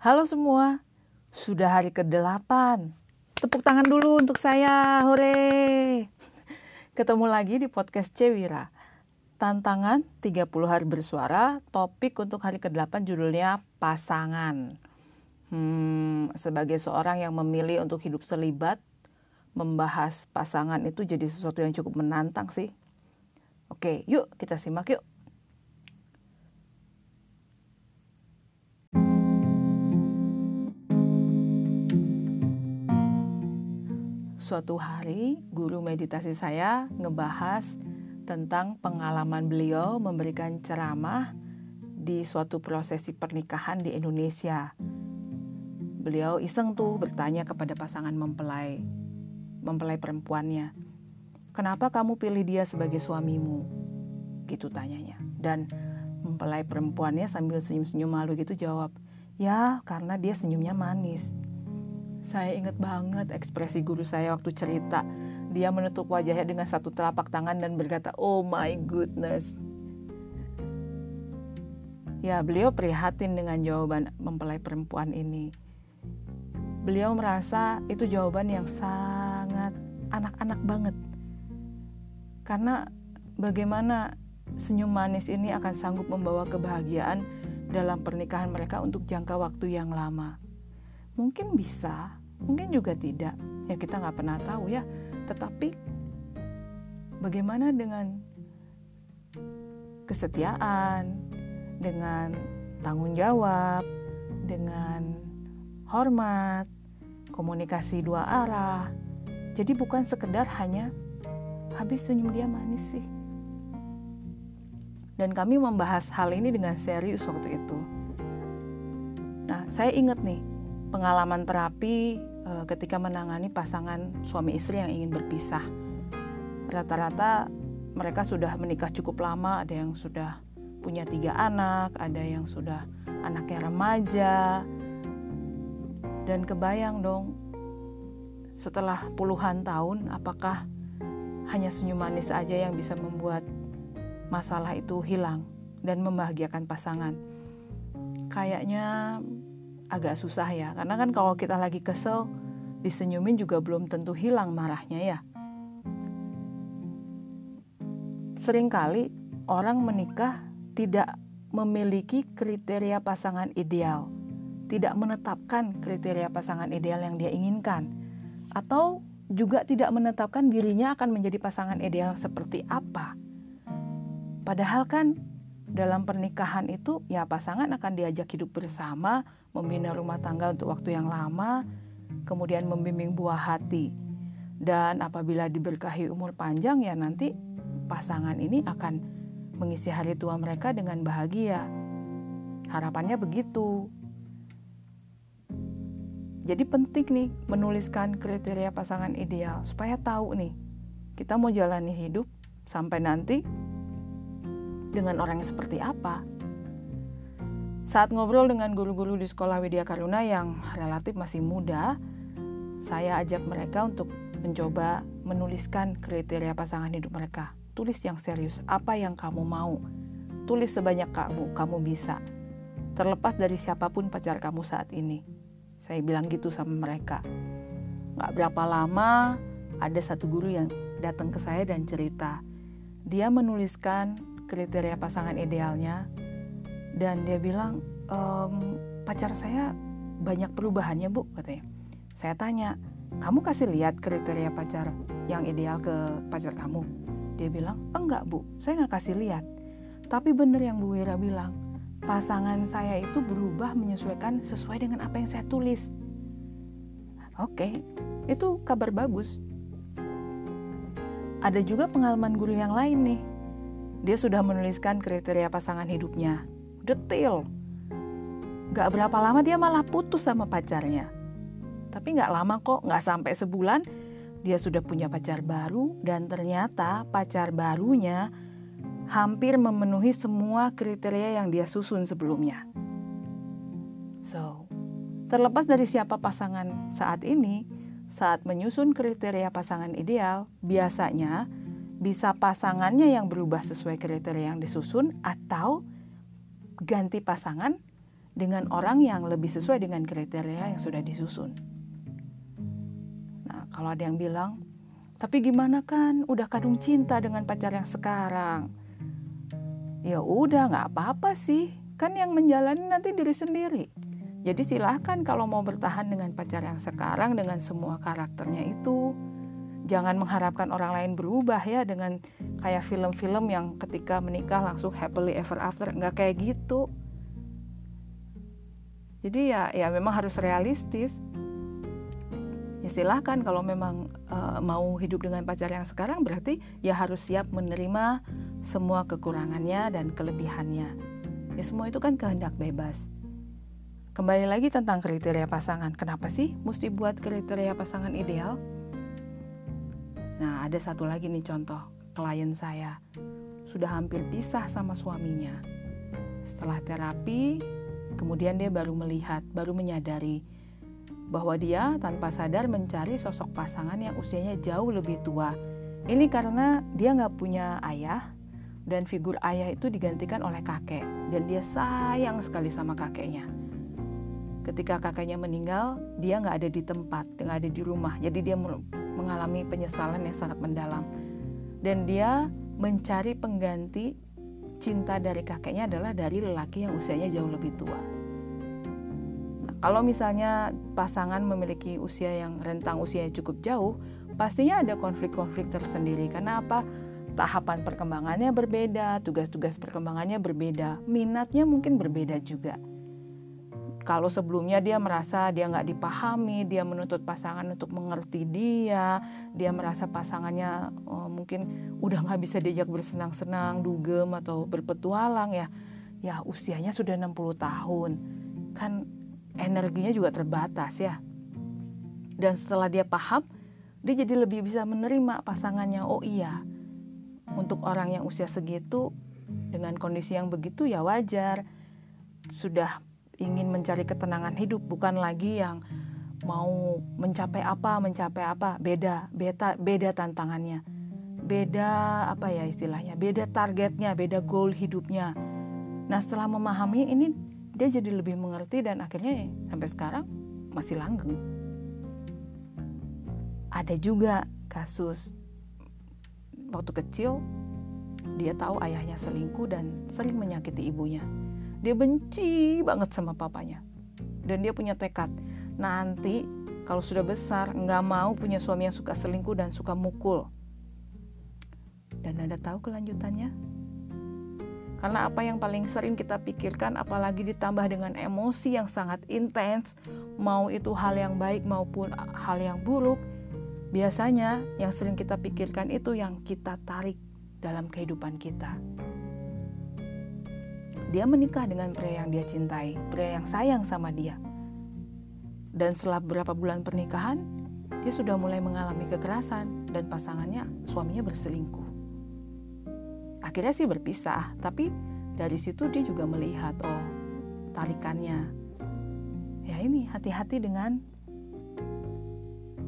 Halo semua, sudah hari ke-8. Tepuk tangan dulu untuk saya, hore! Ketemu lagi di podcast Cewira. Tantangan 30 hari bersuara, topik untuk hari ke-8 judulnya pasangan. Hmm, sebagai seorang yang memilih untuk hidup selibat, membahas pasangan itu jadi sesuatu yang cukup menantang sih. Oke, yuk kita simak yuk. Suatu hari, guru meditasi saya ngebahas tentang pengalaman beliau memberikan ceramah di suatu prosesi pernikahan di Indonesia. Beliau iseng tuh bertanya kepada pasangan mempelai, mempelai perempuannya, "Kenapa kamu pilih dia sebagai suamimu?" Gitu tanyanya. Dan mempelai perempuannya sambil senyum-senyum malu gitu jawab, "Ya, karena dia senyumnya manis." Saya ingat banget ekspresi guru saya waktu cerita. Dia menutup wajahnya dengan satu telapak tangan dan berkata, "Oh my goodness." Ya, beliau prihatin dengan jawaban mempelai perempuan ini. Beliau merasa itu jawaban yang sangat anak-anak banget. Karena bagaimana senyum manis ini akan sanggup membawa kebahagiaan dalam pernikahan mereka untuk jangka waktu yang lama. Mungkin bisa, mungkin juga tidak. Ya kita nggak pernah tahu ya. Tetapi bagaimana dengan kesetiaan dengan tanggung jawab dengan hormat komunikasi dua arah. Jadi bukan sekedar hanya habis senyum dia manis sih. Dan kami membahas hal ini dengan serius waktu itu. Nah saya ingat nih pengalaman terapi uh, ketika menangani pasangan suami istri yang ingin berpisah. Rata-rata mereka sudah menikah cukup lama, ada yang sudah punya tiga anak, ada yang sudah anaknya remaja, dan kebayang dong setelah puluhan tahun apakah hanya senyum manis saja yang bisa membuat masalah itu hilang dan membahagiakan pasangan. Kayaknya agak susah ya karena kan kalau kita lagi kesel disenyumin juga belum tentu hilang marahnya ya sering kali orang menikah tidak memiliki kriteria pasangan ideal tidak menetapkan kriteria pasangan ideal yang dia inginkan atau juga tidak menetapkan dirinya akan menjadi pasangan ideal seperti apa. Padahal kan dalam pernikahan itu ya pasangan akan diajak hidup bersama, membina rumah tangga untuk waktu yang lama, kemudian membimbing buah hati. Dan apabila diberkahi umur panjang ya nanti pasangan ini akan mengisi hari tua mereka dengan bahagia. Harapannya begitu. Jadi penting nih menuliskan kriteria pasangan ideal supaya tahu nih kita mau jalani hidup sampai nanti dengan orang yang seperti apa. Saat ngobrol dengan guru-guru di sekolah Widya Karuna yang relatif masih muda, saya ajak mereka untuk mencoba menuliskan kriteria pasangan hidup mereka. Tulis yang serius, apa yang kamu mau. Tulis sebanyak kamu, kamu bisa. Terlepas dari siapa pun pacar kamu saat ini. Saya bilang gitu sama mereka. Gak berapa lama, ada satu guru yang datang ke saya dan cerita. Dia menuliskan kriteria pasangan idealnya. Dan dia bilang ehm, pacar saya banyak perubahannya bu katanya. Saya tanya kamu kasih lihat kriteria pacar yang ideal ke pacar kamu? Dia bilang enggak bu saya nggak kasih lihat. Tapi bener yang Bu Wira bilang pasangan saya itu berubah menyesuaikan sesuai dengan apa yang saya tulis. Oke itu kabar bagus. Ada juga pengalaman guru yang lain nih dia sudah menuliskan kriteria pasangan hidupnya. Detail. Gak berapa lama dia malah putus sama pacarnya. Tapi gak lama kok, gak sampai sebulan dia sudah punya pacar baru dan ternyata pacar barunya hampir memenuhi semua kriteria yang dia susun sebelumnya. So, terlepas dari siapa pasangan saat ini, saat menyusun kriteria pasangan ideal, biasanya bisa pasangannya yang berubah sesuai kriteria yang disusun atau ganti pasangan dengan orang yang lebih sesuai dengan kriteria yang sudah disusun. Nah, kalau ada yang bilang, tapi gimana kan udah kadung cinta dengan pacar yang sekarang? Ya udah nggak apa-apa sih, kan yang menjalani nanti diri sendiri. Jadi silahkan kalau mau bertahan dengan pacar yang sekarang dengan semua karakternya itu. Jangan mengharapkan orang lain berubah ya dengan kayak film-film yang ketika menikah langsung happily ever after. Nggak kayak gitu. Jadi ya ya memang harus realistis. Ya silahkan kalau memang uh, mau hidup dengan pacar yang sekarang berarti ya harus siap menerima semua kekurangannya dan kelebihannya. Ya semua itu kan kehendak bebas. Kembali lagi tentang kriteria pasangan. Kenapa sih mesti buat kriteria pasangan ideal? Nah, ada satu lagi nih contoh. Klien saya sudah hampir pisah sama suaminya. Setelah terapi, kemudian dia baru melihat, baru menyadari bahwa dia tanpa sadar mencari sosok pasangan yang usianya jauh lebih tua. Ini karena dia nggak punya ayah dan figur ayah itu digantikan oleh kakek dan dia sayang sekali sama kakeknya. Ketika kakeknya meninggal, dia nggak ada di tempat, nggak ada di rumah, jadi dia mengalami penyesalan yang sangat mendalam. Dan dia mencari pengganti cinta dari kakeknya adalah dari lelaki yang usianya jauh lebih tua. Nah, kalau misalnya pasangan memiliki usia yang rentang usianya cukup jauh, pastinya ada konflik-konflik tersendiri. Karena apa? Tahapan perkembangannya berbeda, tugas-tugas perkembangannya berbeda, minatnya mungkin berbeda juga kalau sebelumnya dia merasa dia nggak dipahami, dia menuntut pasangan untuk mengerti dia, dia merasa pasangannya oh, mungkin udah nggak bisa diajak bersenang-senang, dugem atau berpetualang ya, ya usianya sudah 60 tahun, kan energinya juga terbatas ya. Dan setelah dia paham, dia jadi lebih bisa menerima pasangannya. Oh iya, untuk orang yang usia segitu dengan kondisi yang begitu ya wajar sudah ingin mencari ketenangan hidup bukan lagi yang mau mencapai apa mencapai apa. Beda beta beda tantangannya. Beda apa ya istilahnya beda targetnya beda goal hidupnya. Nah setelah memahami ini dia jadi lebih mengerti dan akhirnya sampai sekarang masih langgeng. Ada juga kasus waktu kecil dia tahu ayahnya selingkuh dan sering menyakiti ibunya dia benci banget sama papanya. Dan dia punya tekad, nanti kalau sudah besar nggak mau punya suami yang suka selingkuh dan suka mukul. Dan Anda tahu kelanjutannya? Karena apa yang paling sering kita pikirkan apalagi ditambah dengan emosi yang sangat intens, mau itu hal yang baik maupun hal yang buruk, biasanya yang sering kita pikirkan itu yang kita tarik dalam kehidupan kita. Dia menikah dengan pria yang dia cintai, pria yang sayang sama dia. Dan setelah beberapa bulan pernikahan, dia sudah mulai mengalami kekerasan dan pasangannya, suaminya berselingkuh. Akhirnya sih berpisah, tapi dari situ dia juga melihat, oh, tarikannya. Ya ini hati-hati dengan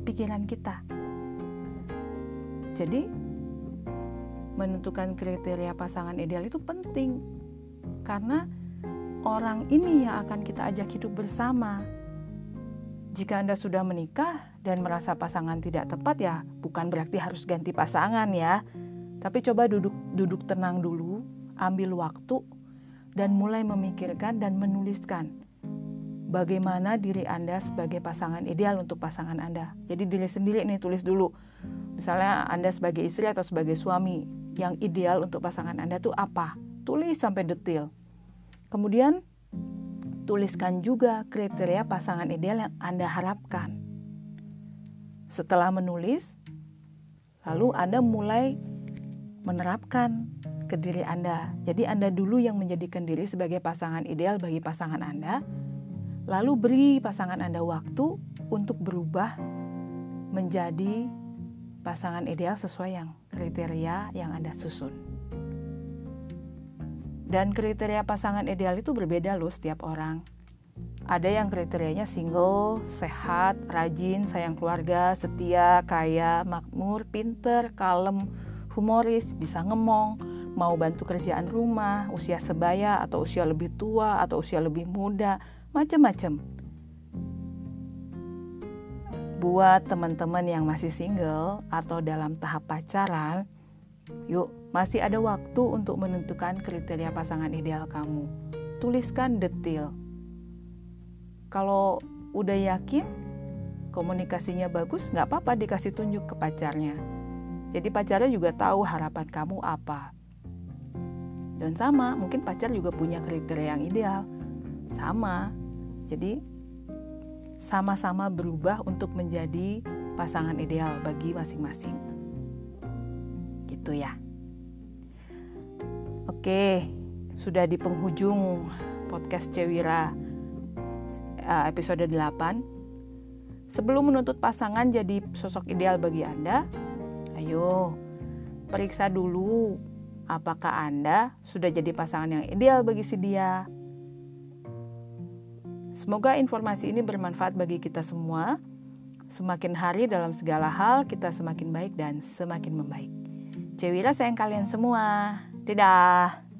pikiran kita. Jadi, menentukan kriteria pasangan ideal itu penting karena orang ini yang akan kita ajak hidup bersama. Jika Anda sudah menikah dan merasa pasangan tidak tepat ya, bukan berarti harus ganti pasangan ya. Tapi coba duduk duduk tenang dulu, ambil waktu dan mulai memikirkan dan menuliskan bagaimana diri Anda sebagai pasangan ideal untuk pasangan Anda. Jadi diri sendiri nih tulis dulu. Misalnya Anda sebagai istri atau sebagai suami, yang ideal untuk pasangan Anda tuh apa? Tulis sampai detail. Kemudian tuliskan juga kriteria pasangan ideal yang Anda harapkan. Setelah menulis, lalu Anda mulai menerapkan ke diri Anda. Jadi Anda dulu yang menjadikan diri sebagai pasangan ideal bagi pasangan Anda, lalu beri pasangan Anda waktu untuk berubah menjadi pasangan ideal sesuai yang kriteria yang Anda susun. Dan kriteria pasangan ideal itu berbeda loh setiap orang. Ada yang kriterianya single, sehat, rajin, sayang keluarga, setia, kaya, makmur, pinter, kalem, humoris, bisa ngemong, mau bantu kerjaan rumah, usia sebaya atau usia lebih tua atau usia lebih muda, macam-macam. Buat teman-teman yang masih single atau dalam tahap pacaran, yuk masih ada waktu untuk menentukan kriteria pasangan ideal kamu. Tuliskan detail. Kalau udah yakin komunikasinya bagus, nggak apa-apa dikasih tunjuk ke pacarnya. Jadi pacarnya juga tahu harapan kamu apa. Dan sama, mungkin pacar juga punya kriteria yang ideal. Sama. Jadi sama-sama berubah untuk menjadi pasangan ideal bagi masing-masing. Gitu ya. Oke, sudah di penghujung podcast Cewira eh, episode 8. Sebelum menuntut pasangan jadi sosok ideal bagi Anda, ayo periksa dulu Apakah Anda sudah jadi pasangan yang ideal bagi si dia? Semoga informasi ini bermanfaat bagi kita semua. Semakin hari dalam segala hal kita semakin baik dan semakin membaik. Cewira sayang kalian semua. Dadah.